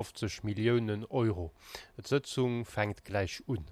50 Millionen Euro. Die Sitzung fängt gleich an.